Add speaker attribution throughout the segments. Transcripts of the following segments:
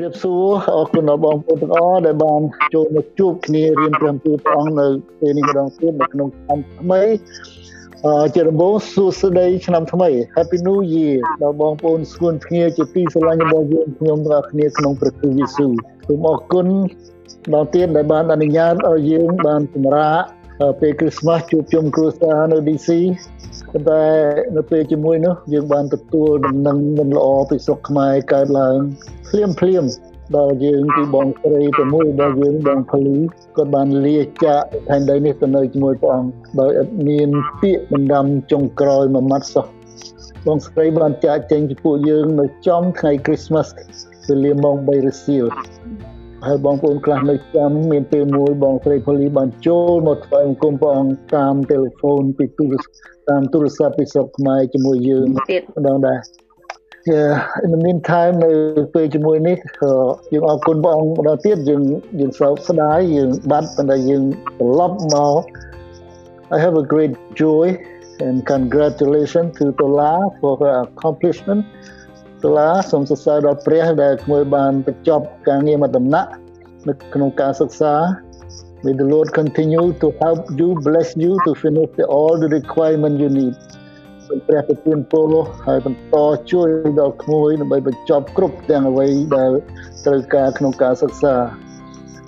Speaker 1: រៀបសួរអរគុណដល់បងប្អូនទាំងអស់ដែលបានចូលមកជួបគ្នារៀនព្រះទូព្រះអង្គនៅពេលនេះម្ដងទៀតនៅក្នុងឆ្នាំថ្មីអឺជាដំបូងសួស្តីឆ្នាំថ្មី Happy New Year ដល់បងប្អូនស្គួនភ្ងាជាទីស្រឡាញ់របស់យើងខ្ញុំទាំងអស់គ្នាក្នុងព្រះគ្រីស្ទយេស៊ូវសូមអរគុណដល់ទៀតដែលបានអនុញ្ញាតឲ្យយើងបានសម្រាប់ ពេលគ្រីស្មាស់ជួបជុំគ្រួសារនៅ DC ប៉ុន្តែនៅពេលជាមួយនោះយើងបានទទួលដំណឹងមិនល្អពីស្រុកខ្មែរកើតឡើងភ្លាមភ្លាមដល់យើងពីបងស្រីទៅមួយដល់យើងបងពលីគាត់បានលាចាកផែនដីនេះទៅនៅជាមួយព្រះអង្គដោយឥតមានពាក្យបណ្ដាំចុងក្រោយមួយម៉ាត់សោះបងស្រីបានចាកចេញពីពួកយើងនៅចំថ្ងៃ Christmas វេលាម៉ោង3រសៀល ហើយបងប្អូនខ្លះនៅចាំមានពេលមួយបងស្រីពលីបានចូលមកថ្វាយបង្គំព្រះអង្គតាមទូរស័ព្ទពីទូរស័ព្ទតាមទូរស័ព្ទពីស្រុកខ្មែរជាមួយយើងទៀតម្ដងដែរ Yeah in the meantime នៅពេលជាមួយនេះយើងអរគុណព្រះអង្គម្ដងទៀតយើងយើងសោកស្ដាយយើងបាត់ប៉ុន្តែយើងត្រឡប់មក I have a great joy and congratulations to Tola for her accomplishment តុលាសូមសរសើរដល់ព្រះដែលគួយបានបញ្ចប់ការងារមួយដំណាក់នៅក្នុងការសិក្សា May the Lord continue to help you bless you to finish the, all the requirement you need សូមព្រះប្រទានពរហើយបន្តជួយដល់ក្មួយដើម្បីបញ្ចប់គ្រប់ទាំងអ្វីដែលត្រូវការក្នុងការសិក្សា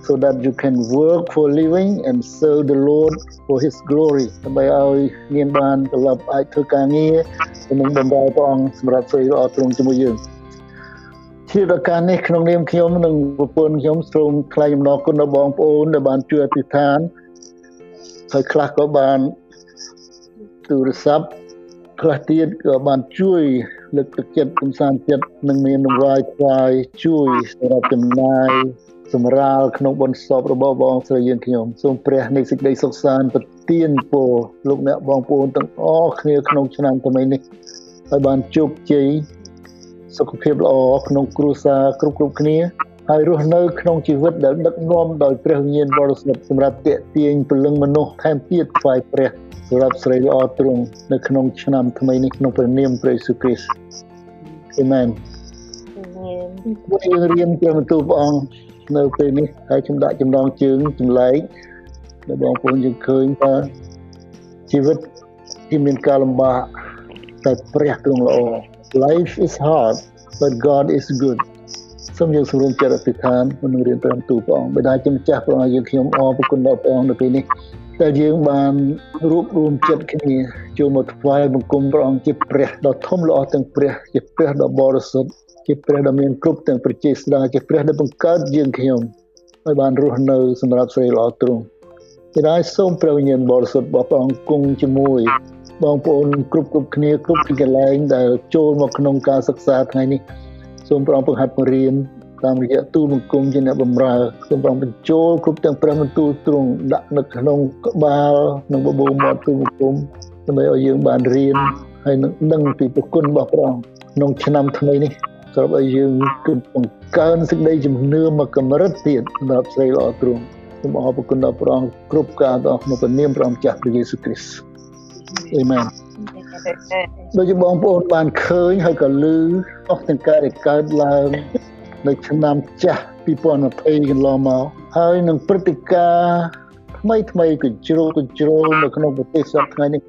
Speaker 1: so that you can work for living and serve the Lord for his glory ដើម្បីឲ្យមានបានត្រឡប់អាចធ្វើការងារក្នុងបម្រើព្រះអង្គសម្រាប់ស្រីល្អទ្រង់ជាមួយយើងជារការនេះក្នុងនាមខ្ញុំនិងប្រពន្ធខ្ញុំសូមថ្លែងអំណរគុណដល់បងប្អូនដែលបានជួយអធិដ្ឋានហើយខ្លះក៏បានទូរស័ព្ទ ខ្លះទៀតក៏បានជួយលើកទឹកចិត្តកំសាន្តចិត្តនិងមាននំវាយថ្វាយជួយសម្រាប់ចំណាយសម្រាលក្នុងបុណ្យសពរបស់បងស្រីយើងខ្ញុំសូមព្រះនៃសេចក្តីសុខសាន្តប្រទានពរលោកអ្នកបងប្អូនទាំងអស់គ្នាក្នុងឆ្នាំថ្មីនេះឲ្យបានជោគជ័យសុខភាពល្អក្នុងគ្រួសារគ្រប់គ្រប់គ្នាហើយរស់នៅក្នុងជីវិតដែលដឹកនាំដោយព្រះវិញ្ញាណបរិសុទ្ធសម្រាប់តេទៀងពលឹងមនុស្សថែមទៀតថ្វាយព្រះ សម្រាប់ស្រីល្អទ្រង់នៅក្នុងឆ្នាំថ្មីនេះក្នុងព្រះនាមព្រះយេស៊ូវគ្រីស្ទអាមែនយើងរៀនព្រះបន្ទូលព្រះអង្គនៅពេលនេះហើយខ្ញុំដាក់ចំណងជើងចម្លែកដល់បងប្អូនយើងឃើញថាជីវិតที่មានការលំបាកតែព្រះទ្រង់ល្អ life is hard but god is good សូមយើងសម្រុំចិត្តអធិដ្ឋានមុននឹងរៀនព្រះបន្ទូលព្រះអង្គបិតាជាម្ចាស់ព្រះអង្គយើងខ្ញុំអរគុណដល់ព្រះអង្គនៅពេលនេះ តែយើងបានរួបរวมចិត្តគ្នាចូលមកថ្វាយបង្គំព្រះអង្គជាព្រះដ៏ធំល្អទាំងព្រះជាព្រះដ៏បរិសុទ្ធជាព្រះដ៏មានគ្រប់ទាំងប្រជាស្ដាជាព្រះដែលបង្កើតយើងខ្ញុំឲ្យបានរស់នៅសម្រាប់ស្រីល្អទ្រង់ពីដែរសូមព្រះវិញ្ញាណបរិសុទ្ធរបស់ព្រះអង្គគង់ជាមួយបងប្អូនគ្រប់គ្រប់គ្នាគ្រប់ទីកន្លែងដែលចូលមកក្នុងការសិក្សាថ្ងៃនេះសូមព្រះអង្គបង្ហាត់បង្រៀន តាមរយៈទូលបង្គំជាអ្នកបម្រើសូមព្រះអង្គបញ្ចូលគ្រប់ទាំងព្រះបន្ទូលទ្រង់ដាក់នៅក្នុងក្បាលនិងបបោមាត់ទូលបង្គំដើម្បីឲ្យយើងបានរៀនហើយនឹងដឹងពីប្រគុណរបស់ព្រះអង្គក្នុងឆ្នាំថ្មីនេះស្រាប់ឲ្យយើងគឺបង្កើនសេចក្តីជំនឿមកកម្រិតទៀតសម្រាប់ស្រីល្អទ្រង់សូមអរគុណដល់ព្រះអង្គគ្រប់ការដល់ក្នុងព្រះនាមព្រះអង្គចាស់ព្រះយេស៊ូវគ្រីស្ទអេមែនដូចជាបងប្អូនបានឃើញហើយក៏ឮអស់ទាំងការដែលកើតឡើង នៅឆ្នាំចាស់2020កន្លងមកហើយនឹងព្រឹត្តិការណ៍ថ្មីថ្មីកញ្ជ្រោលកញ្ជ្រោលនៅក្នុងប្រទេសសពថ្ងៃនេះ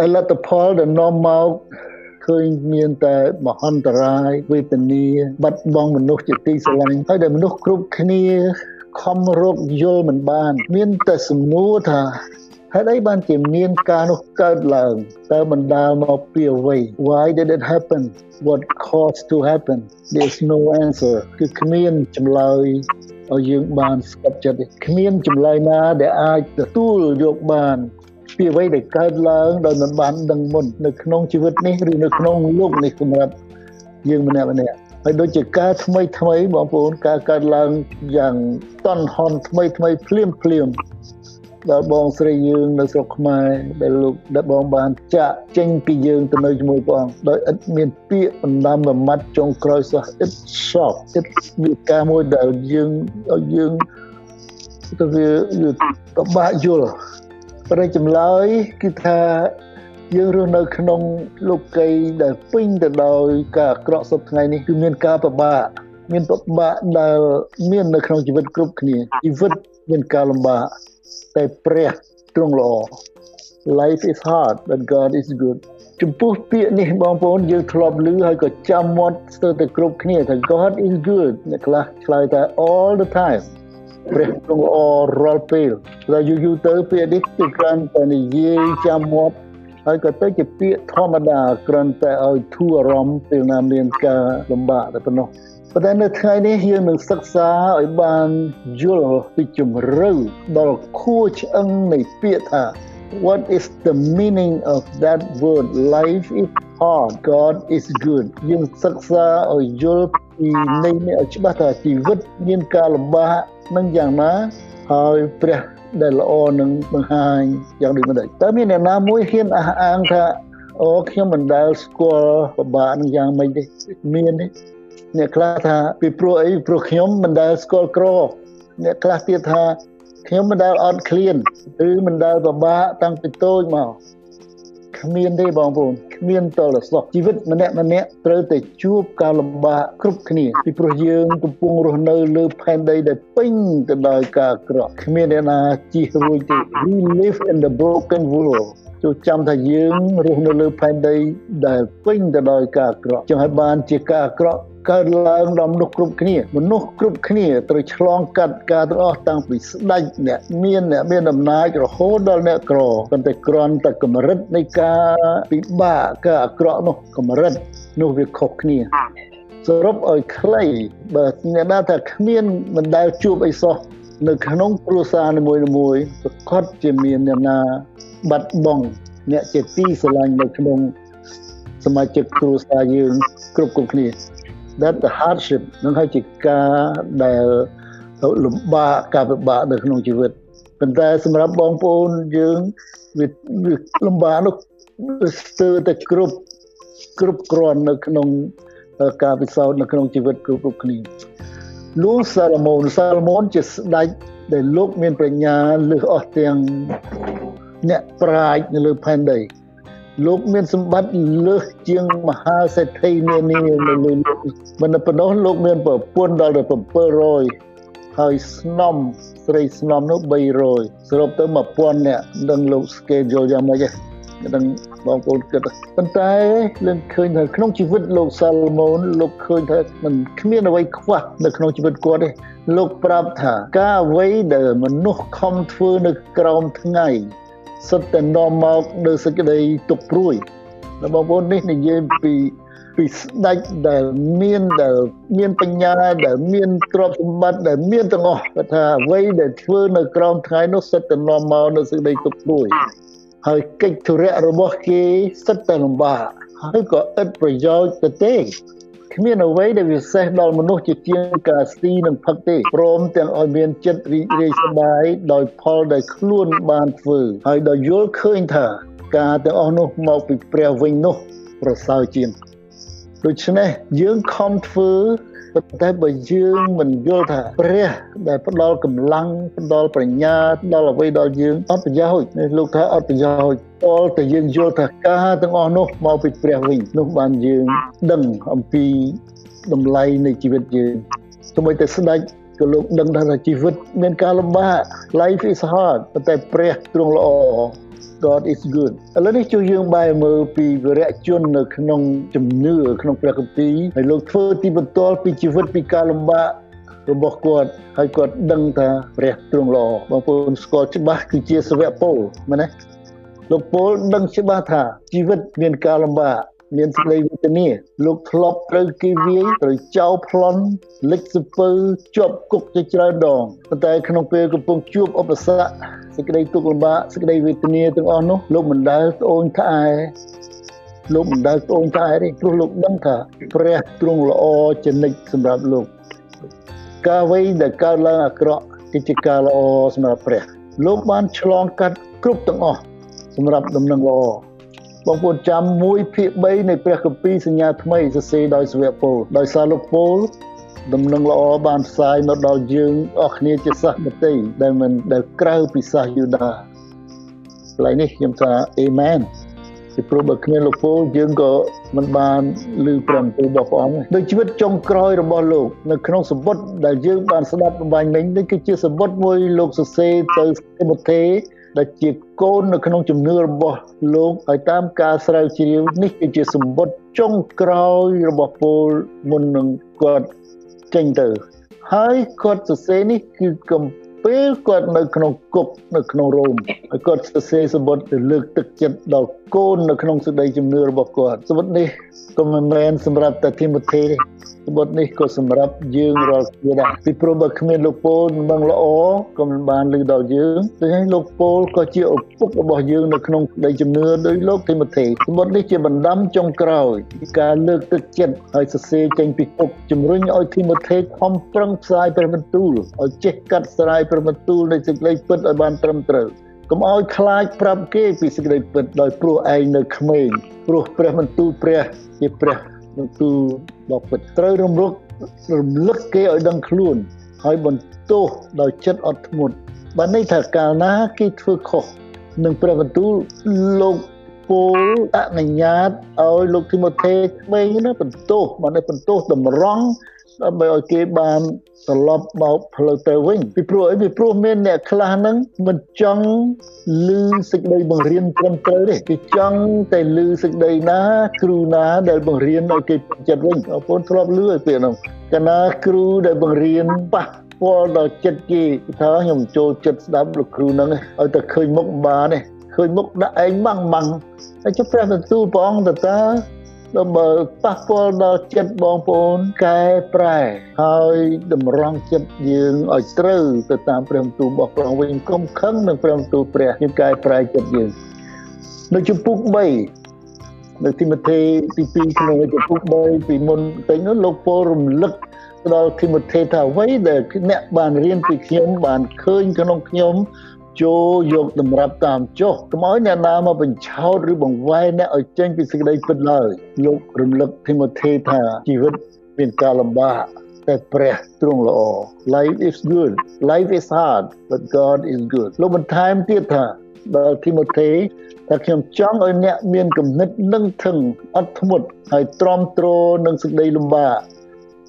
Speaker 1: អលទ្ធផលដែលនាំមកឃើញមានតែមហន្តរាយវេទនាបាត់បង់មនុស្សជាទីស្រឡាញ់ហើយដែលមនុស្សគ្រប់គ្នាខំរកយល់មិនបាន មានតែសំណួរថា ហេតុអីបានជាមានការនោះកើតឡើងតើបណ្ដាលមកពីអ្វី why did it happen what caused to happen there's no answer គឺគ្មានចម្លើយឲ្យយើងបានស្កប់ចិត្តគ្មានចម្លើយណាដែលអាចទទួលយកបានពីអ្វីដែលកើតឡើងដោយមិនបានដឹងមុននៅក្នុងជីវិតនេះឬនៅក្នុងលោកនេះសម្រាប់យើងម្នាក់ម្នាក់ហើយដូចជាការថ្មីថ្មីបងប្អូនការកើតឡើងយ៉ាងតន់ហន់ថ្មីថ្មីភ្លាមភ្លាម ដល់បងស្រីយើងនៅស្រុកខ្មែរដែលលោកដែលបងបានចាក់ចេញពីយើងទៅនៅជាមួយព្រះអង្គដោយឥតមានពាក្យបណ្ដាំមួយម៉ាត់ចុងក្រោយសោះ it shock it វាការមួយដែលយើងឲ្យយើងទៅវាពិបាកយល់ប្រចម្លើយគឺថាយើងរស់នៅក្នុងលោកីដែលពេញទៅដោយការអាក្រក់សពថ្ងៃនេះគឺមានការពិបាកមានពិបាកដែលមាននៅក្នុងជីវិតគ្រប់គ្នាជីវិតមានការលំបាក តែព្រះទ្រង់ល្អ life is hard but god is good ចំពោះពាក្យនេះបងប្អូនយើងធ្លាប់ឮហើយក៏ចាំមាត់ស្ទើរតែគ្រប់គ្នាថា God is good អ្នកខ្លះឆ្លើយថា all the time ព្រះទ្រង់ល្អរាល់ពេលតែយូរយូរទៅពាក្យនេះគឺគ្រាន់តែនិយាយចាំមាត់ហើយក៏ទៅជាពាក្យធម្មតាគ្រាន់តែឲ្យធូរអារម្មណ៍ពេលណាមានការលំបាកតែប៉ុណ្ណោះ ប៉ុន្តែនៅថ្ងៃនេះយើងនឹងសិក្សាឲ្យបានយល់ពីជំរឿដល់ខួរឆ្អឹងនៃពាក្យថា what is the meaning of that word life is hard god is good យើងសិក្សាឲ្យយល់ពីន័យនេះឲ្យច្បាស់ថាជីវិតមានការលំបាកនឹងយ៉ាងណាហើយព្រះដែលល្អនឹងបង្ហាញយ៉ាងដូចម្ដេចតើមានអ្នកណាមួយហ៊ានអះអាងថាអូខ្ញុំមិនដែលស្គាល់ពិបាកនឹងយ៉ាងម៉េចទេមានទេ អ្នកខ្លះថាពីព្រោះអីព្រោះខ្ញុំមិនដែលស្គាល់ក្រអ្នកខ្លះទៀតថាខ្ញុំមិនដែលអត់ឃ្លានឬមិនដែលពិបាកតាំងពីតូចមកគ្មានទេបងប្អូនគ្មានតលសោះជីវិតម្នាក់ម្នាក់ត្រូវតែជួបការលំបាកគ្រប់គ្នាពីព្រោះយើងកំពុងរស់នៅលើផែនដីដែលពេញទៅដោយការអាក្រក់គ្មានអ្នកណាជិះរួចទេ we live in the broken world ចូលចាំថាយើងរស់នៅលើផែនដីដែលពេញទៅដោយការអាក្រក់ចឹងហើយបានជាការអាក្រក់ កើតឡើងដល់មនុស្សគ្រប់គ្នាមនុស្សគ្រប់គ្នាត្រូវឆ្លងកាត់ការទាំងអស់តាំងពីស្ដេចអ្នកមានអ្នកមានអំណាចរហូតដល់អ្នកក្រប៉ុន្តែគ្រាន់តែកម្រិតនៃការពិបាកការអាក្រក់នោះកម្រិតនោះវាខុសគ្នាសរុបឲ្យខ្លីបើអ្នកណាថាគ្មានមិនដែលជួបអីសោះនៅក្នុងគ្រួសារនីមួយៗប្រកាសជាមានអ្នកណាបាត់បង់អ្នកជាទីស្រឡាញ់នៅក្នុងសមាជិកគ្រួសារយើងគ្រប់គ្រប់គ្នា that the hardship នឹងហើយជាការដែលលំបាកការពិបាកនៅក្នុងជីវិតប៉ុន្តែសម្រាប់បងប្អូនយើងវាលំបាកនោះស្ទើរតែគ្រប់គ្រប់គ្រាន់នៅក្នុងការពិសោធន៍នៅក្នុងជីវិតគ្រប់គ្រប់គ្នាលោកសាឡូមោនសាឡូមោនជាស្ដេចដែលលោកមានប្រាជ្ញាលើសអស់ទាំងអ្នកប្រាជ្ញនៅលើផែនដី លោកមានសម្បត្តិលើសជាងមហាសេដ្ឋីនានានៅលើលោកមិនប៉ុណ្ណោះលោកមានប្រពន្ធដល់ទៅ700ហើយស្នំស្រីស្នំនោះ300សរុបទៅ1000នាក់នឹងលោក schedule យ៉ាងម៉េចហ្នឹងនឹងបងប្អូនគិតប៉ុន្តែយើងឃើញថាក្នុងជីវិតលោកសាឡម៉ូនលោកឃើញថាมันគ្មានអ្វីខ្វះនៅក្នុងជីវិតគាត់ទេលោកប្រាប់ថាការអ្វីដែលមនុស្សខំធ្វើនៅក្រោមថ្ងៃ សុទ្ធតែនាំមកនៅសេចក្តីទុកព្រួយហើយបងប្អូននេះនិយាយពីពីស្ដេចដែលមានដែលមានបញ្ញាដែលមានទ្រព្យសម្បត្តិដែលមានទាំងអស់គាត់ថាអ្វីដែលធ្វើនៅក្រោមថ្ងៃនោះសិតតែនាំមកនៅសេចក្តីទុកព្រួយហើយកិច្ចធុរៈរបស់គេសិតតែលំបាកហើយក៏ឥតប្រយោជន៍ទៅទេ គ្មានអ្វីដែលពិសេសដល់មនុស្សជាជាងការស៊ីនិងផឹកទេព្រមទាំងឲ្យមានចិត្តរីករាយសប្បាយដោយផលដែលខ្លួនបានធ្វើហើយដោយយល់ឃើញថាការទាំងអស់នោះមកពីព្រះវិញនោះប្រសើរជាងដូច្នេះយើងខំធ្វើ ប៉ុន្តែបើយើងមិនយល់ថាព្រះដែលផ្ដល់កម្លាំងផ្ដល់ប្រាជ្ញាផ្ដល់អ្វីដល់យើងអត់ប្រយោជន៍លោកថាអត់ប្រយោជន៍តលតែយើងយល់ថាការទាំងអស់នោះមកពីព្រះវិញនោះបានយើងដឹងអំពីតម្លៃនៃជីវិតយើងទោះបីតែស្ដេចក៏លោកដឹងថាជីវិតមានការលំបាក life is hard ប៉ុន្តែព្រះទ្រង់ល្អ God is good ឥឡូវនេះជួយយើងបែរមើលពីវីរៈជននៅក្នុងជំនឿក្នុងព្រះគម្ពីរហើយលោកធ្វើទីបន្ទាល់ពីជីវិតពីការលំបាករបស់គាត់ហើយគាត់ដឹងថាព្រះទ្រង់ល្អបងប្អូនស្គាល់ច្បាស់គឺជាសាវកពលមែនទេលោកពលដឹងច្បាស់ថាជីវិតមានការលំបាក មានសេចក្តីវេទនាលោកធ្លាប់ត្រូវគេវាយត្រូវចោលប្លន់លិចសពើជាប់គុកជាច្រើនដងប៉ុន្តែក្នុងពេលកំពុងជួបឧបសគ្គសេចក្តីទុក្ខលំបាកសេចក្តីវេទនាទាំងអស់នោះលោកមិនដែលត្អូញត្អែលោកមិនដែលត្អូញត្អែទេព្រោះលោកដឹងថាព្រះទ្រង់ល្អជានិច្ចសម្រាប់លោកការអ្វីដែលកើតឡើងអាក្រក់គឺជាការល្អសម្រាប់ព្រះ លោកបានឆ្លងកាត់គ្រប់ទាំងអស់សម្រាប់ដំណឹងល្អ បងប្អូនចាំ1ភាគ3នៃព្រះគម្ពីរសញ្ញាថ្មីសរសេរដោយសាវកពលដោយសារលោកពលដំណឹងល្អបានផ្សាយមកដល់យើងអស់គ្នាជាសាសមតីដែលមិនដែលក្រៅពីសាសយូដាកន្លែងនេះខ្ញុំថាអេមែនពីព្រោះបើគ្មានលោកពូយើងក៏មិនបានឮព្រមទូរបស់ព្រះអង្គដូចជីវិតចុងក្រោយរបស់លោកនៅក្នុងសម្បត្តិដែលយើងបានស្ដាប់បំបញ្ញមិញនេះគឺជាសម្បត្តិមួយលោកសរសេរទៅទីម៉ូថេដែលជាកូននៅក្នុងជំនឿរបស់លោកហើយតាមការស្រាវជ្រាវនេះគឺជាសម្បត្តិចុងក្រោយរបស់ពលមុននឹងគាត់ចេញទៅហើយគាត់សរសេរនេះគឺកំពេលគាត់នៅក្នុងគុកនៅក្នុងរ៉ូមហើយគាត់សរសេរសម្បត្តិទៅលើកទឹកចិត្តដល់កូននៅក្នុងសេចក្តីជំនឿរបស់គាត់សម្បត្តិនេះក៏មិនមែនសម្រាប់តែទីម៉ូថេទេ សម្បត្តិនេះក៏សម្រាប់យើងរាល់គ្នាដែរពីព្រោះបើគ្មានលោកពូលមិនល្អក៏មិនបានលើដល់យើងដូច្នេះលោកពូលក៏ជាឪពុករបស់យើងនៅក្នុងក្តីជំនឿដោយលោកទីម៉ូថេសម្បត្តិនេះជាបណ្ដាំចុងក្រោយពីការលើកទឹកចិត្តឲ្យសរសេរចេញពីគុកជំរុញឲ្យទីម៉ូថេខំប្រឹងផ្សាយព្រះបន្ទូលឲ្យចេះកាត់ស្រាយព្រះបន្ទូលនៃសេចក្តីពិតឲ្យបានត្រឹមត្រូវកុំឲ្យខ្លាចប្រាប់គេពីសេចក្តីពិតដោយព្រោះឯងនៅក្មេងព្រោះព្រះបន្ទូលព្រះជាព្រះបន្ទូល ដ៏ពិតត្រូវរំលឹករំលឹកគេឲ្យដឹងខ្លួន ហើយបន្ទោសដោយចិត្តអត់ធ្មត់បានន័យថាកាលណាគេធ្វើខុសនឹងព្រះបន្ទូលលោកពោលអនុញ្ញាតឲ្យលោកទីម៉ូថេក្មេងណាបន្ទោសបានបន្ទោសតម្រង់ ដើម្បីឲ្យគេបានត្រឡប់មកផ្លូវទៅវិញពីព្រោះអីពីព្រោះមានអ្នកខ្លះហ្នឹងមិនចង់លឺសេចក្តីបង្រៀនត្រឹមត្រូវទេគេចង់តែលឺសេចក្តីណា គ្រូណាដែលបង្រៀនឲ្យគេចិត្តវិញបងប្អូនធ្លាប់លឺឲ្យពេលហ្នឹងកាលណាគ្រូដែលបង្រៀនប៉ះពាល់ដល់ចិត្តគេថាខ្ញុំចូលចិត្តស្ដាប់លោកគ្រូហ្នឹងឲ្យតែឃើញមុខបានទេឃើញមុខដាក់ឯងម៉ាំងម៉ាំងហើយចុះព្រះបន្ទូលព្រះអង្គតើតើ ដើម្បីប៉ះពាល់ដល់ចិត្តបងប្អូនកែប្រែហើយតម្រង់ចិត្តយើងឲ្យត្រូវទៅតាមព្រះបន្ទូលរបស់ព្រះវិញកុំខឹងនឹងព្រះបន្ទូលព្រះយើងកែប្រែចិត្តយើងនៅជំពូក3នៅទីម៉ូថេទី2ក្នុងជំពូក3ពីមុនតែនោះលោកពោលរំលឹកដល់ទីម៉ូថេថាអ្វីដែលអ្នកបានរៀនពីខ្ញុំបានឃើញក្នុងខ្ញុំ ចូលយកតម្រាប់តាមចុះកុំឲ្យអ្នកណាមកបញ្ឆោតឬបង្វែរអ្នកឲ្យចេញពីសេចក្តីពិតឡើយលោករំលឹកទីម៉ូថេថាជីវិតមានការលំបាកតែព្រះទ្រង់ល្អ life is good life is hard but god is good លោកបន្ថែមទៀតថាដល់ទីម៉ូថេតែខ្ញុំចង់ឲ្យអ្នកមានគំនិតនឹងធឹងអត់ធ្មត់ហើយទ្រាំទ្រនឹងសេចក្តីលំបាក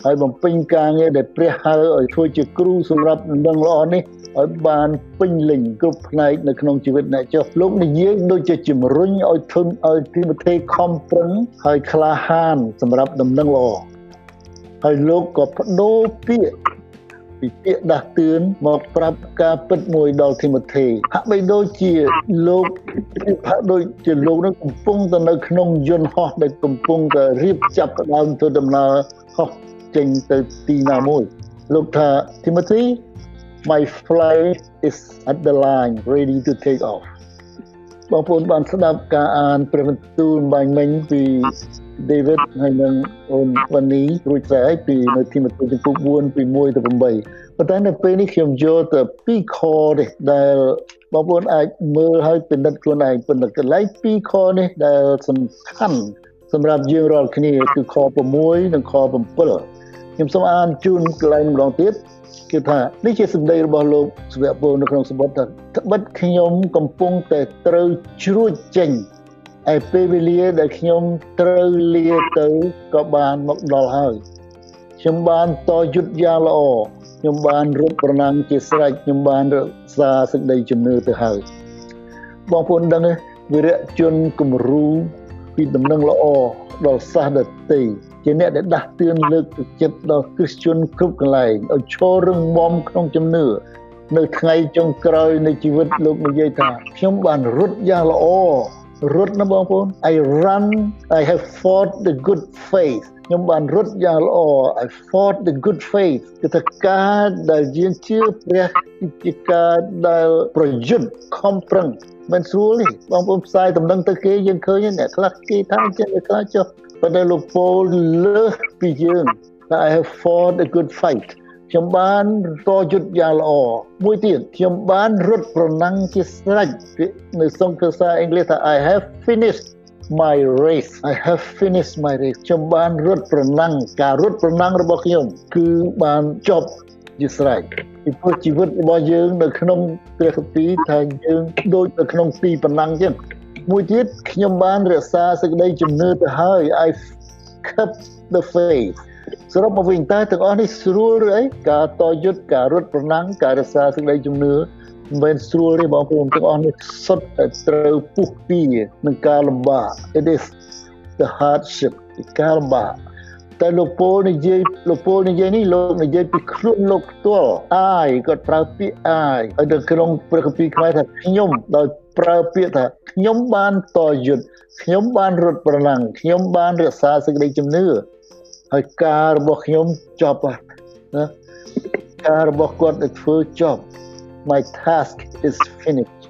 Speaker 1: ហើយបំពេញការងារដែលព្រះហៅឲ្យធ្វើជាគ្រូសម្រាប់នឹងល្អនេះឲ្យបានពេញលេញគ្រប់ផ្នែកនៅក្នុងជីវិតអ្នកចុះលោកនិយាយដូចជាជំរុញឲ្យធនឲ្យទីមទេខំប្រឹងហើយក្លាហានសម្រាប់ដំណឹងល្អហើយលោកក៏បដូរពាក្យពីពាក្យដាស់តឿនមកប្រាប់ការពិតមួយដល់ទីម៉ូថេហាក់បីដូចជាលោកហាក់ដូចជាលោកនឹងកំពុងទៅនៅក្នុងយន្តហោះដែលកំពុងតែរៀបចាប់ដើមធ្វើដំណើរហោះ ចេញទៅទីណាមួយលោកថា Timothy my flight is at the line ready to take off បងប្អូនបានស្ដាប់ការអានព្រះបន្ទូលបាញ់មិញពី David ហើយនឹងអូនវ៉ានីរួចស្រេចពីនៅទីបន្ទូលចំពោះ4ពី1ទៅ8ប៉ុន្តែនៅពេលនេះខ្ញុំយកទៅ2ខទេដែលបងប្អូនអាចមើលហើយពិនិត្យខ្លួនឯងប៉ុន្តែកន្លែង2ខនេះដែលសំខាន់សម្រាប់យើងរាល់គ្នាគឺខ6និងខ7 ខ្ញុំសូមអានជូនកន្លែងម្ដងទៀតគឺថានេះជាសម្ដីរបស់លោកសវៈពលនៅក្នុងសម្បត្តិថាត្បិតខ្ញុំកំពុងតែត្រូវជ្រួចចេញឯពេលវេលាដែលខ្ញុំត្រូវលាទៅក៏បានមកដល់ហើយខ្ញុំបានតយុទ្ធយ៉ាងល្អខ្ញុំបានរត់ប្រណាំងជាស្រេចខ្ញុំបានរក្សាសេចក្តីជំនឿទៅហើយបងប្អូនដឹងទេវិរៈជនគំរូពីដំណឹងល្អដល់សាសដតី ជាអ្នកដែលដាស់តឿនលើកទឹកចិត្តដល់គ្រីស្ទានគ្រប់កន្លែងឲ្យឈររឹងមាំក្នុងជំនឿនៅថ្ងៃចុងក្រោយនៃជីវិតលោកនិយាយថាខ្ញុំបានរត់យ៉ាងល្អរត់ណាបងប្អូន I run I have fought the good faith ខ្ញុំបានរត់យ៉ាងល្អ I fought the good faith គឺថាការដែលយើងជឿព្រះជាការដែលប្រយុទ្ធខំប្រឹងមិនស្រួលទេបងប្អូនផ្សាយដំណឹងទៅគេយើងឃើញអ្នកខ្លះគេថាចេះអ្នកខ្លះចុះ ប៉ុន្តែលោកពោលលើសពីយើងថា I have fought a good fight ខ្ញុំបានតយុទ្ធយ៉ាងល្អមួយទៀតខ្ញុំបានរត់ប្រណាំងជាស្រេចនៅសង្ឃភាសាអង់គ្លេសថា I have finished my race I have finished my race ខ្ញុំបានរត់ប្រណាំងការរត់ប្រណាំងរបស់ខ្ញុំគឺបានចប់ជាស្រេចពីព្រោះជីវិតរបស់យើងនៅក្នុងព្រះគម្ពីរថាយើងដូចនៅក្នុងទីប្រណាំងចឹង មួយទៀតខ្ញុំបានរក្សាសេចក្តីជំនឿទៅហើយ I kept the faith សរុបមកវិញតើទាំងអស់នេះស្រួលឬអីការតយុទ្ធការរត់ប្រណាំងការរក្សាសេចក្តីជំនឿមិនមែនស្រួលទេបងប្អូនទាំងអស់នេះសុទ្ធតែត្រូវពុះពៀនឹងការលំបាក it is the hardship ការលំបាក តែលោកពូនិយាយលោកពូនិយាយនេះលោកនិយាយពីខ្លួនលោកផ្ទាល់អាយគាត់ប្រើពាក្យអាយហើយនៅក្នុងព្រះគម្ពីរខ្មែរថាខ្ញុំដោយប្រើពាក្យថាខ្ញុំបានតយុទ្ធខ្ញុំបានរត់ប្រណាំងខ្ញុំបានរក្សាសេចក្តីជំនឿហើយការរបស់ខ្ញុំចប់ណាការរបស់គាត់ដែលធ្វើចប់ my task is finished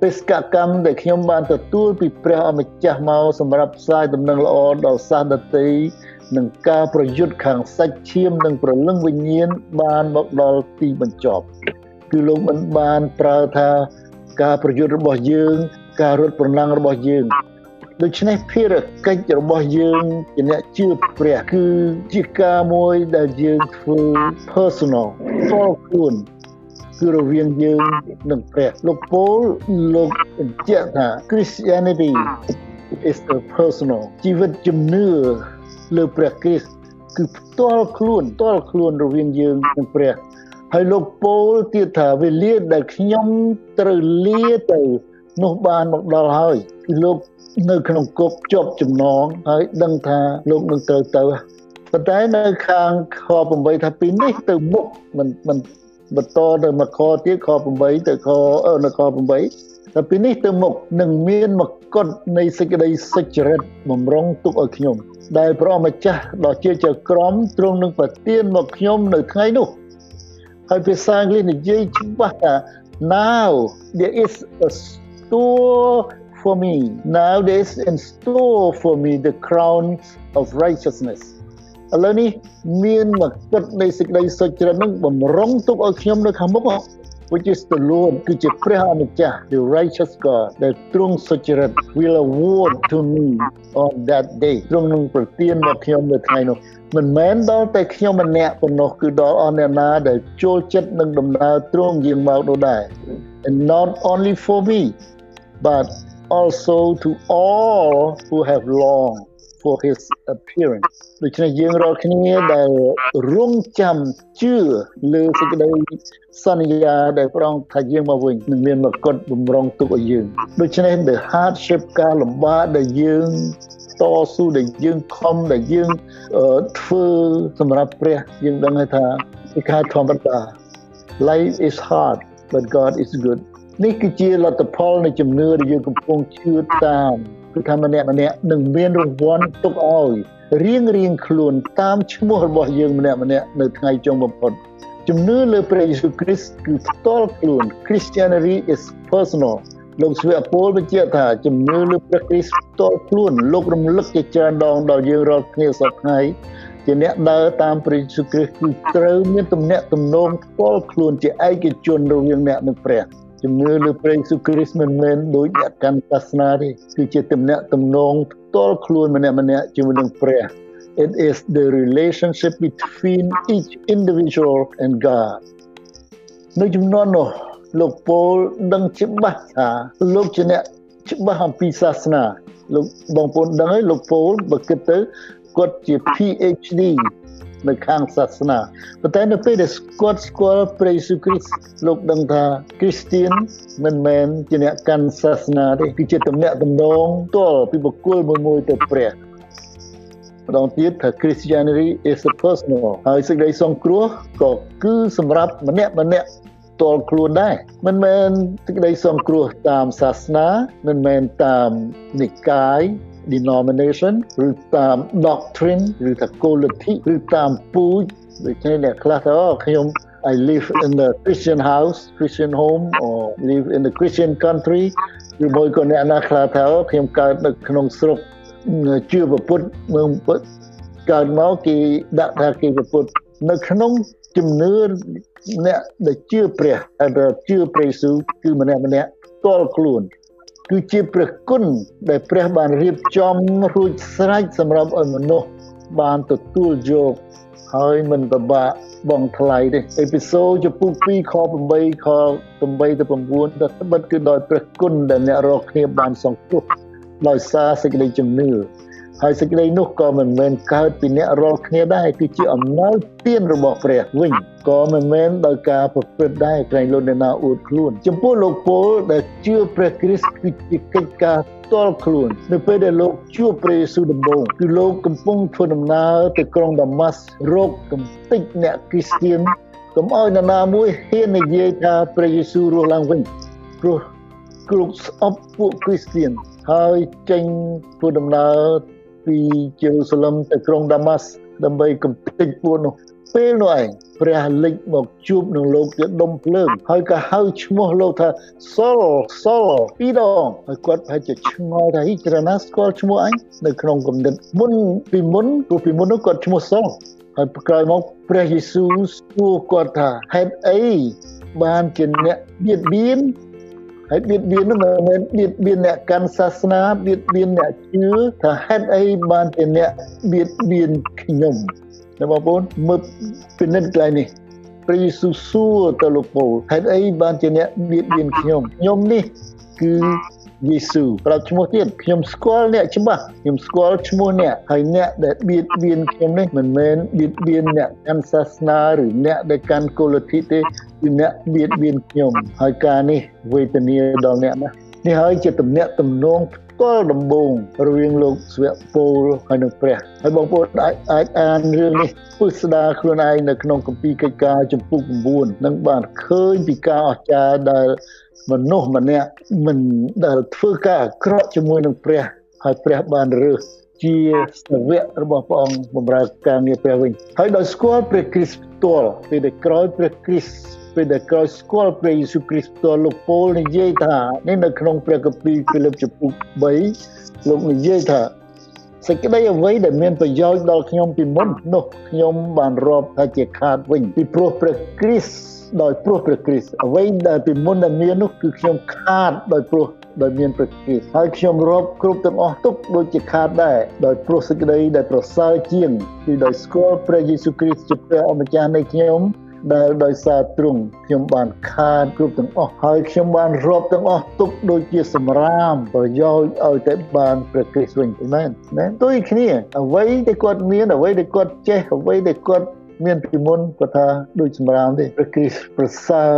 Speaker 1: បេសកកម្មដែលខ្ញុំបានទទួលពីព្រះអម្ចាស់មកសម្រាប់ផ្សាយដំណឹងល្អដល់សាសដតី នឹងការប្រយុទ្ធខាងសាច់ឈាមនិងប្រលឹងវិញ្ញាណបានមកដល់ទីបញ្ចប់គឺលោកមិនបានប្រើថាការប្រយុទ្ធរបស់យើង ការរត់ប្រណាំងរបស់យើងដូច្នេះភារកិច្ចរបស់យើងជាអ្នកជឿព្រះគឺជាការមួយដែលយើងធ្វើ personal for ខ្លួនគឺរវាងយើងនិងព្រះលោកពូលលោកបញ្ជាក់ថា Christianity is a personal ជីវិតជំនឿ លើព្រះគ្រីស្ទគឺផ្ទាល់ខ្លួនផ្ទាល់ខ្លួនរវាងយើងនិងព្រះហើយលោកពោលទៀតថាវេលាដែលខ្ញុំត្រូវលាទៅនោះបានមកដល់ហើយគឺលោកនៅក្នុងគុកជាប់ចំណងហើយដឹងថាលោកនឹងត្រូវទៅប៉ុន្តែនៅខាងខ8ថាពីនេះទៅមុខមិនមិនបន្តទៅមកខទៀតខ8ទៅខនៅខ8តែពីនេះទៅមុខនឹងមានមកុដនៃសេចក្តីសុចរិតបំរុងទុកឲ្យខ្ញុំ ដែលព្រះម្ចាស់ដ៏ជាចៅក្រមទ្រង់នឹងប្រទានមកខ្ញុំនៅថ្ងៃនោះហើយភាសាអង់គ្លេសនិយាយច្បាស់ថា now there is a store for me now there is in store for me the crown of righteousness ឥឡូវនេះមានមកគិតនៃសេចក្តីសុចរិតនឹងបំរុងទុកឲ្យខ្ញុំនៅខាងមុខ which is the Lord គឺជាព្រះអម្ចាស់ the righteous God ដែលទ្រង់សុចរិត will award to me on that day ទ្រង់នឹងប្រទានមកខ្ញុំនៅថ្ងៃនោះមិនមែនដល់តែខ្ញុំម្នាក់ប៉ុណ្ណោះគឺដល់អស់អ្នកណាដែលចូលចិត្តនឹងដំណើរទ្រង់យាងមកនោះដែរ and not only for me but also to all who have longed for his appearance ដូច្នេះយើងរាល់គ្នាដែលរងចាំជឿលើសេចក្តីសន្យាដែលព្រះអង្គថាយើងមកវិញនឹងមានមកុដបំរុងទុកឲ្យយើងដូច្នេះ the hardship ការលំបាកដែលយើងតស៊ូដែលយើងខំដែលយើងធ្វើសម្រាប់ព្រះយើងដឹងថាវាខែធម្មតា life is hard but God is good នេះគឺជាលទ្ធផលនៃជំនឿដែលយើងកំពុងជឿតាម គឺថាម្នាក់ម្នាក់នឹងមានរង្វាន់ទុកឲ្យរៀងរៀងខ្លួនតាមឈ្មោះរបស់យើងម្នាក់ម្នាក់នៅថ្ងៃចុងបំផុតជំនឿលើព្រះយេស៊ូវគ្រីស្ទគឺផ្ទាល់ខ្លួន Christianity is personal លោកស្វេពលបញ្ជាក់ថាជំនឿលើព្រះគ្រីស្ទផ្ទាល់ខ្លួនលោករំលឹកជាច្រើនដងដល់យើងរាល់គ្នាសប្តាហ៍ជាអ្នកដើរតាមព្រះយេស៊ូវគ្រីស្ទគឺត្រូវមានទំនាក់ទំនងផ្ទាល់ខ្លួនជាឯកជនរវាងអ្នកនិងព្រះ ជំនឿលើព្រះយេស៊ូវគ្រីស្ទមិនមែនដូចអ្នកកាន់សាសនាទេគឺជាទំនាក់ទំនងផ្ទាល់ខ្លួនម្នាក់ម្នាក់ជាមួយនឹងព្រះ it is the relationship between each individual and God នៅចំនួននោះលោកពូលដឹងច្បាស់ថាលោកជាអ្នកច្បាស់អំពីសាសនាលោកបងប្អូនដឹងហើយលោកពូលបើគិតទៅគាត់ជា PhD នៅខាងសាសនាប៉ុន្តែនៅពេលដែលគាត់ស្គាល់ព្រះយេស៊ូវគ្រីស្ទលោកដឹងថាគ្រីស្ទៀនមិនមែនជាអ្នកកាន់សាសនាទេគឺជាទំនាក់ទំនងទល់ពីបុគ្គលមួយមួយទៅព្រះម្ដងទៀតថា Christianity is a personal ហើយសេចក្តីសង្គ្រោះក៏គឺសម្រាប់ម្នាក់ម្នាក់តល់ខ្លួនដែរមិនមែនសេចក្តីសង្គ្រោះតាមសាសនាមិនមែនតាមនិកាយ denomination ឬតាម doctrine ឬថាគោលលទ្ធិឬតាមពូជដូច្នេះអ្នកខ្លះថាខ្ញុំ I live in the Christian house Christian home or live in the Christian country ឬមួយក៏អ្នកណាខ្លះថាខ្ញុំកើតនៅក្នុងស្រុកជឿពុទ្ធមើលពុទ្ធកើតមកគេដាក់ថាគេពុទ្ធនៅក្នុងជំនឿអ្នកដែលជឿព្រះដែលជឿព្រះយេស៊ូវគឺម្នាក់ម្នាក់តល់ខ្លួន គឺជាព្រះគុណដែលព្រះបានរៀបចំរួចស្រេចសម្រាប់ឲ្យមនុស្សបានទទួលយកហើយមិនពិបាកបងថ្លៃទេអេពីសូតចំពុក2ខ8ខ8ទៅ9ដែលត្បិតគឺដោយព្រះគុណដែលអ្នករកគ្នាបានសង្គ្រោះដោយសារសេចក្តីជំនឿ ហើយសេចក្តីនោះក៏មិនមែនកើតពីអ្នករាល់គ្នាដែរគឺជាអំណោយទានរបស់ព្រះវិញក៏មិនមែនដោយការប្រព្រឹត្តដែរក្រែងលោកអ្នកណាអួតខ្លួន ចំពោះលោកពលដែលជឿព្រះគ្រីស្ទគឺជាកិច្ចការផ្ទាល់ខ្លួននៅពេលដែលលោកជួបព្រះយេស៊ូវដំបូងគឺលោកកំពុងធ្វើដំណើរទៅក្រុងដាម៉ាស់រកកំតិចអ្នកគ្រីស្ទានកុំឲ្យនរណាមួយហ៊ាននិយាយថាព្រះយេស៊ូវរស់ឡើងវិញព្រោះគ្រប់ស្អប់ពួកគ្រីស្ទានហើយចេញធ្វើដំណើរ ពីយេរូសាឡឹមទៅក្រុងដាម៉ាស់ដើម្បីកំទេចពួកនោះពេលនោះឯងព្រះលេចមកជួបនឹងលោកជាដុំភ្លើងហើយក៏ហៅឈ្មោះលោកថាសុលសុលពីរដងហើយគាត់ប្រហែលជាឆ្ងល់ថាហីច្រណាស្គាល់ឈ្មោះអញនៅក្នុងគំនិតមុនពីមុនព្រោះពីមុននោះគាត់ឈ្មោះសុលហើយក្រោយមកព្រះយេស៊ូវសួរគាត់ថាហេតុអីបានជាអ្នកបៀតបៀន ហើយបៀតបៀននោះមិនមែនបៀតបៀនអ្នកកាន់សាសនាបៀតបៀនអ្នកជឿថាហេតុអីបានជាអ្នកបៀតបៀនខ្ញុំណាបងប្អូនមើលពិនិត្យកន្លែងនេះព្រះយេស៊ូវសួរទៅលោកពូលហេតុអីបានជាអ្នកបៀតបៀនខ្ញុំខ្ញុំនេះគឺ យេស៊ូវប្រាប់ឈ្មោះទៀតខ្ញុំស្គាល់អ្នកច្បាស់ខ្ញុំស្គាល់ឈ្មោះអ្នកហើយអ្នកដែលបៀតបៀនខ្ញុំនេះមិនមែនបៀតបៀនអ្នកកាន់សាសនាឬអ្នកដែលកាន់គោលលទ្ធិទេគឺអ្នកបៀតបៀនខ្ញុំហើយការនេះវេទនាដល់អ្នកណានេះហើយជាទំនាក់ទំនងផ្ទាល់ដំបូងរវាងលោកស្វៈពលហើយនិងព្រះហើយបងប្អូនអាចអាចអានរឿងនេះពុស្ដាខ្លួនឯងនៅក្នុងគម្ពីរកិច្ចការចំពុក9នឹងបានឃើញពីការអស្ចារ្យដែល មនុស្សម្នាក់មិនដែលធ្វើការអាក្រក់ជាមួយនឹងព្រះហើយព្រះបានរើសជាសាវករបស់ព្រះអង្គបម្រើការងារព្រះវិញហើយដោយស្គាល់ព្រះគ្រីស្ទផ្ទាល់ពេលដែលក្រោយព្រះគ្រីស្ទពេលដែលក្រោយស្គាល់ព្រះយេស៊ូវគ្រីស្ទផ្ទាល់លោកពោលនិយាយថានេះនៅក្នុងព្រះគម្ពីរហ្វីលីបចំពុក3លោកនិយាយថាសេចក្តីអ្វីដែលមានប្រយោជន៍ដល់ខ្ញុំពីមុននោះខ្ញុំបានរាប់ថាជាខាតវិញពីព្រោះព្រះគ្រីស្ទ ដោយព្រោះព្រះគ្រីស្ទអ្វីដែលពីមុនដែលមាននោះគឺខ្ញុំខាតដោយព្រោះដោយមានព្រះគ្រីស្ទហើយខ្ញុំរាប់គ្រប់ទាំងអស់ទុកដូចជាខាតដែរដោយព្រោះសេចក្តីដែលប្រសើរជាងគឺដោយស្គាល់ព្រះយេស៊ូវគ្រីស្ទជាព្រះអម្ចាស់នៃខ្ញុំដែលដោយសារទ្រង់ខ្ញុំបានខាតគ្រប់ទាំងអស់ហើយខ្ញុំបានរាប់ទាំងអស់ទុកដូចជាសម្រាមប្រយោជន៍ឲ្យតែបានព្រះគ្រីស្ទវិញមែនណាដូចគ្នាអ្វីដែលគាត់មានអ្វីដែលគាត់ចេះអ្វីដែលគាត់ មានពីមុនគាត់ថាដូចសម្រាមទេព្រះគ្រីស្ទប្រសើរ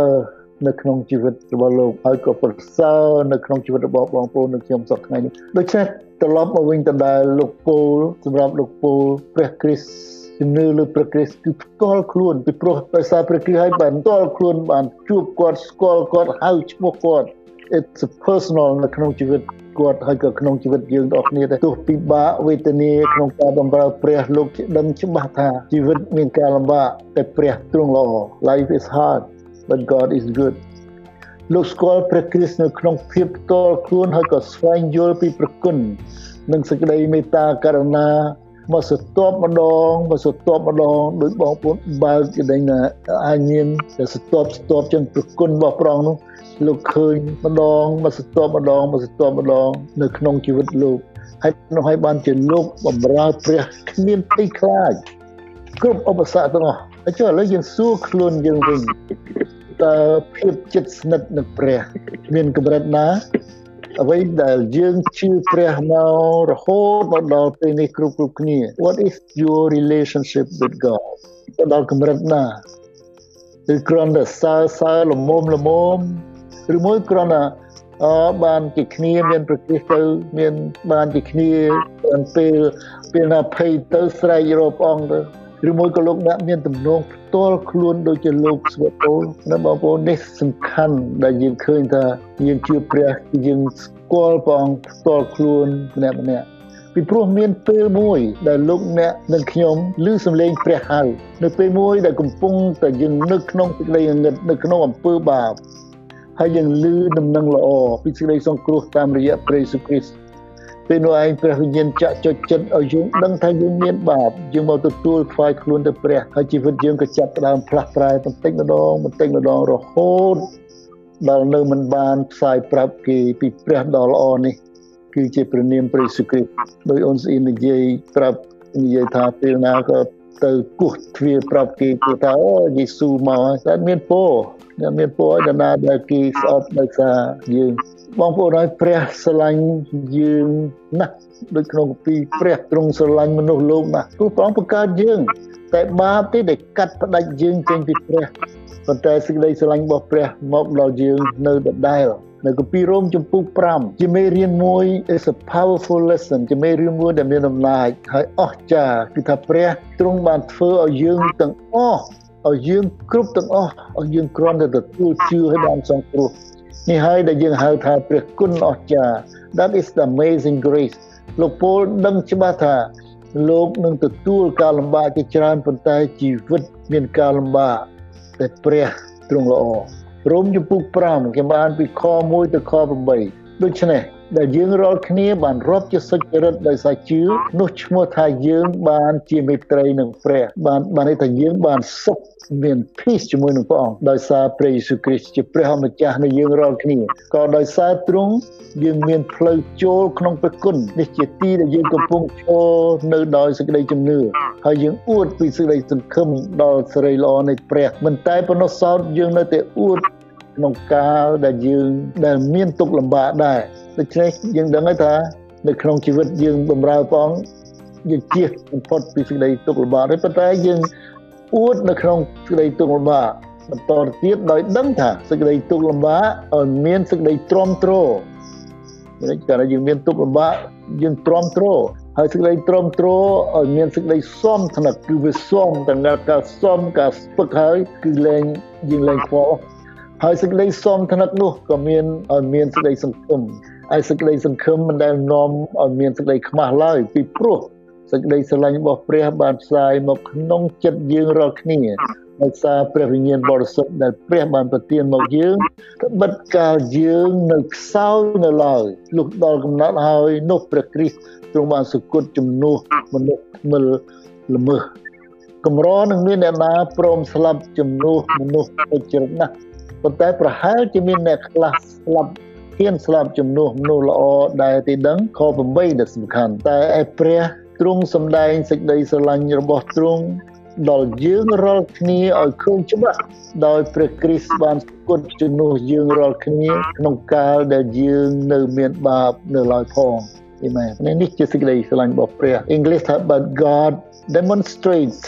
Speaker 1: នៅក្នុងជីវិតរបស់លោកហើយក៏ប្រសើរនៅក្នុងជីវិតរបស់បងប្អូននៅខ្ញុំសប្តាហ៍ថ្ងៃនេះដូច្នេះត្រឡប់មកវិញទៅដល់លោកពូលសម្រាប់លោកពូលព្រះគ្រីស្ទជំនឿលើព្រះគ្រីស្ទគឺផ្ទាល់ខ្លួនពីព្រោះដោយសារព្រះគ្រីស្ទឲ្យបានផ្ទាល់ខ្លួនបានជួបគាត់ស្គាល់គាត់ហៅឈ្មោះគាត់ it's a personal នៅក្នុងជីវិតគាត់ហើយក៏ក្នុងជីវិតយើងទាំងអស់គ្នាដែរទោះពិបាកវេទនាក្នុងការបម្រើព្រះលោកជាដឹងច្បាស់ថាជីវិតមានការលំបាកតែព្រះទ្រង់ល្អ life is hard but God is good លោកស្គាល់ព្រះគ្រីស្ទនៅក្នុងភាពផ្ទាល់ខ្លួនហើយក៏ស្វែងយល់ពីប្រគុណនិងសេចក្តីមេត្តាករុណា មកសតបម្ដងមកសតបម្ដងដោយបងប្អូនបើកជាដេញអាចមានសតបសតបចឹងប្រគុណរបស់ព្រះអង្គនោះលោកឃើញម្ដងមកសតបម្ដងមកសតបម្ដងនៅក្នុងជីវិតលោកហើយនោះឲ្យបានជាលោកបំរើព្រះគ្មានទីខ្លាចគ្រប់ឧបសគ្គទាំងអស់ហើយចុះឥឡូវយើងសួរខ្លួនយើងវិញតើភាពចិត្តស្និទ្ធនឹងព្រះ មានកម្រិតណា អ្វីដែលយើងជឿព្រះមករហូតមកដល់ពេលនេះគ្រប់គ្រប់គ្នា What is your relationship with God ទៅដល់កម្រិតណាឬគ្រាន់តែសើសើលមុំលមុំឬមួយគ្រាន់តែអបានជាគ្នាមានប្រទេសទៅមានបានជាគ្នាបានពេលពេលណាភ័យទៅស្រែករកព្រះអង្គទៅ ឬមួយក៏លោកអ្នកមានទំនងផ្ទាល់ខ្លួនដូចជាលោកស្វពូលណាបងប្អូននេះសំខាន់ដែលយើងឃើញថាយើងជឿព្រះយើងស្គាល់ព្រះអង្គផ្ទាល់ខ្លួនម្នាក់ម្នាក់ពីព្រោះមានពេលមួយដែលលោកអ្នកនិងខ្ញុំឮសំឡេងព្រះហៅនៅពេលមួយដែលកំពុងតែយើងនឹកក្នុងសេចក្តីងឹតនៅក្នុងអំពើបាបហើយយើងឮដំណឹងល្អពីសេចក្តីសង្គ្រោះតាមរយៈព្រះយេស៊ូវគ្រីស្ទ ពេលនោះឯងព្រះវិញ្ញាណចាក់ចុចចិត្តឲ្យយើងដឹងថាយើងមានបាបយើងមកទទួលខ្វាយខ្លួនទៅព្រះហើយជីវិតយើងក៏ចាប់ផ្ដើមផ្លាស់ប្រែបន្តិចម្ដងបន្តិចម្ដងរហូតដល់នៅមិនបានផ្សាយប្រាប់គេពីព្រះដ៏ល្អនេះ គឺជាព្រះនាមព្រះយេស៊ូវគ្រីស្ទដោយអូនស្អ៊ីននិយាយប្រាប់និយាយថាពេលណាក៏ ទៅគោះទ្វារប្រាប់គេគេថាអូយេស៊ូមកតែមានពរមានពរឲ្យណាដែលគេស្អប់ដោយសារយើងបងប្អូនហើយព្រះស្រឡាញ់យើងណាស់ដូចក្នុងគម្ពីរព្រះទ្រង់ស្រឡាញ់មនុស្សលោកណាស់ព្រោះព្រះអង្គបង្កើតយើង តែបាបទេដែលកាត់ផ្ដាច់យើងចេញពីព្រះប៉ុន្តែសេចក្តីស្រឡាញ់របស់ព្រះមកដល់យើងនៅដដែល នៅគម្ពីររ៉ូមចំពុក5ជាមេរៀនមួយ is a powerful lesson ជាមេរៀនមួយដែលមានអំណាចហើយអស្ចារ្យគឺថាព្រះទ្រង់បានធ្វើឲ្យយើងទាំងអស់ឲ្យយើងគ្រប់ទាំងអស់ឲ្យយើងគ្រាន់តែទទួលជឿឲ្យបានសង្គ្រោះនេះហើយដែលយើងហៅថាព្រះគុណអស្ចារ្យ that is the amazing grace លោកពូលដឹងច្បាស់ថាលោកនឹងទទួលការលំបាកជាច្រើនប៉ុន្តែជីវិតមានការលំបាកតែព្រះទ្រង់ល្អ រ៉ូមជំពូក5គេបានពីខ1ទៅខ8ដូច្នេះ ដែលយើងរាល់គ្នាបានរាប់ជាសុចរិតដោយសារជឿនោះឈ្មោះថាយើងបានជាមេត្រីនឹងព្រះបានបានន័យថាយើងបានសុខមាន peace ជាមួយនឹងព្រះអង្គដោយសារព្រះយេស៊ូវគ្រីស្ទជាព្រះម្ចាស់នៃយើងរាល់គ្នាក៏ដោយសារទ្រង់យើងមានផ្លូវចូលក្នុងព្រះគុណនេះជាទីដែលយើងកំពុងឈរនៅដោយសេចក្តីជំនឿហើយយើងអួតពីសេចក្តីសង្ឃឹមដល់សេរីល្អនៃព្រះមិនតែប៉ុណ្ណោះសោតយើងនៅតែអួត ក្នុងកាលដែលយើងដែលមានទុក្ខលំបាកដែរដូច្នេះយើងដឹងហើយថានៅក្នុងជីវិតយើងបម្រើព្រះអង្គយើងជៀសបំផុតពីសេចក្តីទុក្ខលំបាកនេះប៉ុន្តែយើងអួតនៅក្នុងសេចក្តីទុក្ខលំបាកបន្តទៀតដោយដឹងថាសេចក្តីទុក្ខលំបាកឲ្យមានសេចក្តីទ្រាំទ្រមានតែយើងមានទុក្ខលំបាកយើងទ្រាំទ្រហើយសេចក្តីទ្រាំទ្រឲ្យមានសេចក្តីសមថ្នាក់គឺវាសមទាំងការសមការស្ពឹកហើយគឺលែងយើងលែងខ្វល់ ហើយសេចក្តីសមថ្នាក់នោះក៏មានឲ្យមានសេចក្តីសង្ឃឹមហើយសេចក្តីសង្ឃឹមមិនដែលនាំឲ្យមានសេចក្តីខ្មាស់ឡើយពីព្រោះសេចក្តីស្រឡាញ់របស់ព្រះបានផ្សាយមកក្នុងចិត្តយើងរាល់គ្នាដោយសារព្រះវិញ្ញាណបរិសុទ្ធដែលព្រះបានប្រទានមកយើងត្បិតកាលយើងនៅខ្សោយនៅឡើយលុះដល់កំណត់ហើយនោះព្រះគ្រីស្ទទ្រង់បានសគត់ជំនួសមនុស្សថ្មិលល្មើសកម្រនឹងមានអ្នកណាព្រមស្លាប់ជំនួសមនុស្សពេជ្រណាស់ ប៉ុន្តែប្រហែលជាមានអ្នកខ្លះស្លាប់ហ៊ានស្លាប់ជំនួសមនុស្សល្អដែលទីដឹងខ8ដែលសំខាន់តែឯព្រះទ្រង់សម្ដែងសេចក្តីស្រឡាញ់របស់ទ្រង់ដល់យើងរាល់គ្នាឲ្យឃើញច្បាស់ដោយព្រះគ្រីស្ទបានស្គត់ជំនួសយើងរាល់គ្នាក្នុងកាលដែលយើងនៅមានបាបនៅឡើយផងអេមែននេះជាសេចក្តីស្រឡាញ់របស់ព្រះ English ថា but God demonstrates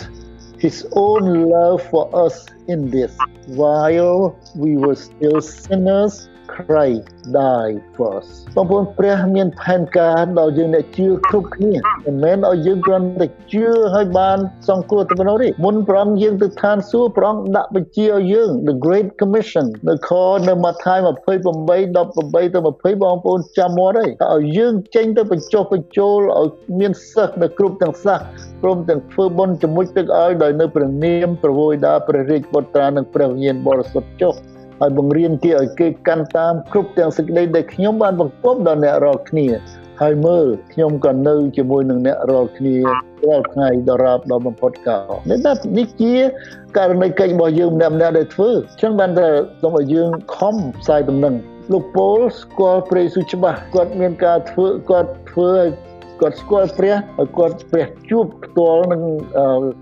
Speaker 1: his own love for us in this. While we were still sinners Christ died for us បងប្អូនព្រះមានផែនការដល់យើងអ្នកជឿគ្រប់គ្នាមិនមែនឲ្យយើងគ្រាន់តែជឿឲ្យបានសង្គ្រោះតែប៉ុណ្ណោះទេមុនព្រះអង្គយើងទៅឋានសួគ៌ព្រះអង្គដាក់បញ្ជាឲ្យយើង the great commission នៅខនៅម៉ាថាយ28 18ទៅ20បងប្អូនចាំមកហើយឲ្យយើងចេញទៅបញ្ចុះបញ្ចូលឲ្យមានសិស្សនៅគ្រប់ទាំងសាសព្រមទាំងធ្វើបុណ្យជាមួយទឹកឲ្យដោយនៅព្រះនាមប្រវោយដាព្រះរាជបុត្រានិងព្រះវិញ្ញាណបរិសុទ្ធចុះ ហើយបង្រៀនគេឲ្យគេកាន់តាមគ្រប់ទាំងសេចក្តីដែលខ្ញុំបានបង្គាប់ដល់អ្នករាល់គ្នាហើយមើលខ្ញុំក៏នៅជាមួយនឹងអ្នករាល់គ្នារាល់ថ្ងៃដល់រាបដល់បំផុតកាលនេះណានេះជាករណីកិច្ចរបស់យើងម្នាក់ម្នាក់ដែលធ្វើអញ្ចឹងបានតែសូមឲ្យយើងខំផ្សាយដំណឹងលោកពូលស្គាល់ព្រះយេស៊ូវច្បាស់គាត់មានការធ្វើគាត់ធ្វើឲ្យគាត់ស្គាល់ព្រះហើយគាត់ព្រះជួបផ្ទាល់នឹង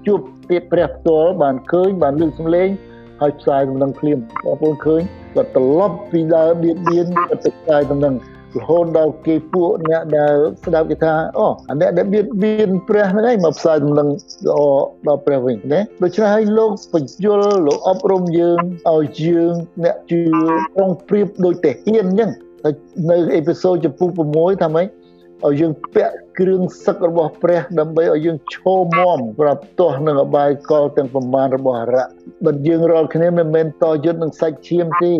Speaker 1: ជួបទៀតព្រះផ្ទាល់បានឃើញបានលើកសម្លេង ហើយផ្សាយដំណឹងភ្លាមបងប្អូនឃើញគាត់ត្រឡប់ពីដើមបៀតបៀនគាត់ទៅផ្សាយដំណឹងរហូតដល់គេពួកអ្នកដែលស្ដាប់គេថាអូអាអ្នកដែលបៀតបៀនព្រះហ្នឹងឯងមកផ្សាយដំណឹងល្អដល់ព្រះវិញណាដូច្នេះហើយលោកបញ្យលលោកអប់រំយើងឲ្យយើងអ្នកជឿត្រង់ប្រៀបដូចតែហ៊ានអញ្ចឹងនៅអេពីសូតចំពុក6ថាម៉េច ឲ្យយើងពាក់គ្រឿងសឹករបស់ព្រះដើម្បីឲ្យយើងឈរមមប្រាប់ទាស់នឹងអបាយកលទាំងប្រមាណរបស់អរៈបើយើងរាល់គ្នាមិនមែនតយុទ្ធនឹងសាច់ឈាមទេ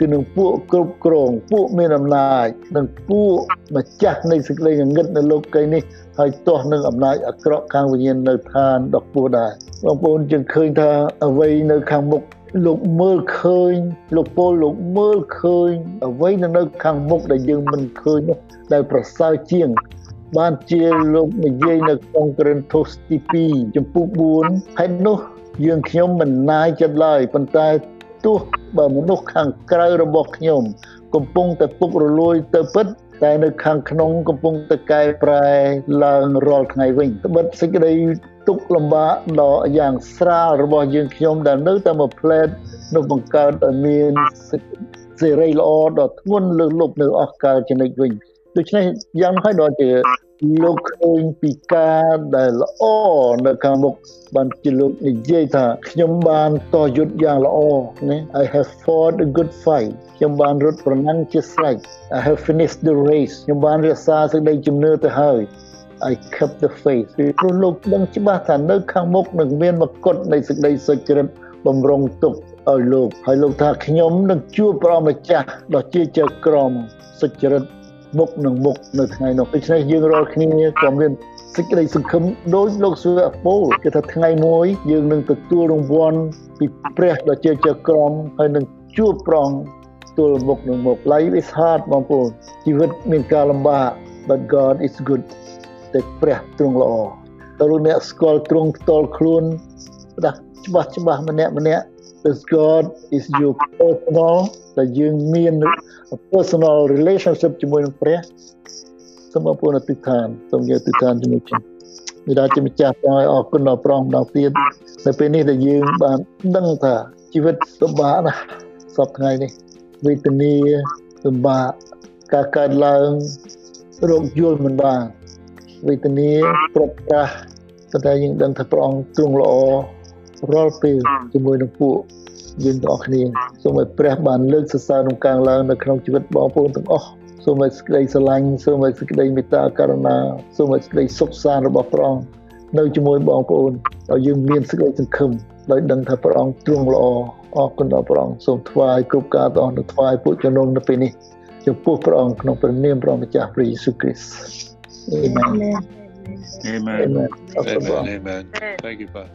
Speaker 1: គឺនឹងពួកគ្រប់គ្រងពួកមានអំណាចនិងពួកម្ចាស់នៃសេចក្តីងងឹតនៅលោកីនេះហើយទាស់នឹងអំណាចអាក្រក់ខាងវិញ្ញាណនៅឋានដ៏ខ្ពស់ដែរបងប្អូនយើងឃើញថាអ្វីនៅខាងមុខ លោកមើលឃើញលោកពលលោកមើលឃើញអ្វីនៅខាងមុខដែលយើងមិនឃើញដែលប្រសើរជាង បានជាលោកនិយាយនៅក្នុងក្រឹនថូសទី2ចំពុក4ហើយនោះយើងខ្ញុំមិនណាយចិត្តឡើយប៉ុន្តែទោះបើមនុស្សខាងក្រៅរបស់ខ្ញុំ កំពុងតែពុករលួយទៅពិតតែនៅខាងក្នុងកំពុងតែកែប្រែឡើងរាល់ថ្ងៃវិញត្បិតសេចក្តី ទុកលំបាកដ៏យ៉ាងស្រាលរបស់យើងខ្ញុំដែលនៅតែមកផ្លែតនៅបង្កើតឲ្យមានសេរីល្អដ៏ធ្ងន់លើសលប់នៅអស់កលចំណិចវិញដូច្នេះយ៉ាងហើយដល់ជាលោកឃើញពីការដែលល្អនៅខាងមុខបានជាលោកនិយាយថាខ្ញុំបានតយុទ្ធយ៉ាងល្អណា I have fought a good fight ខ្ញុំបានរត់ប្រណាំងជាស្រេច I have finished the race ខ្ញុំបានរក្សាសេចក្តីជំនឿទៅហើយ I kept the faith ពីព្រោះលោកដឹងច្បាស់ថានៅខាងមុខនឹងមានមកុដនៃសេចក្តីសុចរិតបំរុងទុកឲ្យលោកហើយលោកថាខ្ញុំនឹងជួបព្រះម្ចាស់ដ៏ជាចៅក្រមសុចរិតមុខនឹងមុខនៅថ្ងៃនោះដូច្នេះយើងរាល់គ្នាក៏មានសេចក្តីសង្ឃឹមដោយលោកសួរអពលគឺថាថ្ងៃមួយយើងនឹងទទួលរង្វាន់ពីព្រះដ៏ជាចៅក្រមហើយនឹងជួបប្រងទល់មុខនឹងមុខ Life is hard បងប្អូនជីវិតមានការលំបាក but God is good តែព្រះទ្រង់ល្អតើលោកអ្នកស្គាល់ទ្រង់ផ្ទាល់ខ្លួនដាស់ច្បាស់ច្បាស់ម្នាក់ម្នាក់ is God is your personal ដែលយើងមាន personal relationship ជាមួយនឹងព្រះសូមអរគុណអតិថានសូមយកអតិថានជាមួយខ្ញុំវិដាជាម្ចាស់ព្រះឲ្យអរគុណដល់ព្រះម្ដងទៀតនៅពេលនេះដែលយើងបានដឹងថាជីវិតលំបាកណាស់សពថ្ងៃនេះវេទនាលំបាកការកើតឡើងរោគយល់មិនបាន វេទនាប្រត់ប្រាស់តែយើងដឹងថាព្រះអង្គទ្រង់ល្អរាល់ពេលជាមួយនឹងពួកយើងទាំងអស់គ្នាសូមឲ្យព្រះបានលើកសរសើរក្នុងកាងឡើងនៅក្នុងជីវិតបងប្អូនទាំងអស់សូមឲ្យសេចក្តីស្រឡាញ់សូមឲ្យសេចក្តីមេត្តាករុណាសូមឲ្យសេចក្តីសុខសាន្តរបស់ព្រះអង្គនៅជាមួយបងប្អូនឲ្យយើងមានសេចក្តីសង្ឃឹមដោយដឹងថាព្រះអង្គទ្រង់ល្អអរគុណដល់ព្រះអង្គសូមថ្វាយគ្រប់ការទាំងអស់ទៅថ្វាយពួកជំនុំនៅពេលនេះចំពោះព្រះអង្គក្នុងព្រះនាមព្រះម្ចាស់ព្រះយេស៊ូវគ្រីស្ទ Amen.
Speaker 2: Amen. Amen. Amen. Amen. Thank you, Father.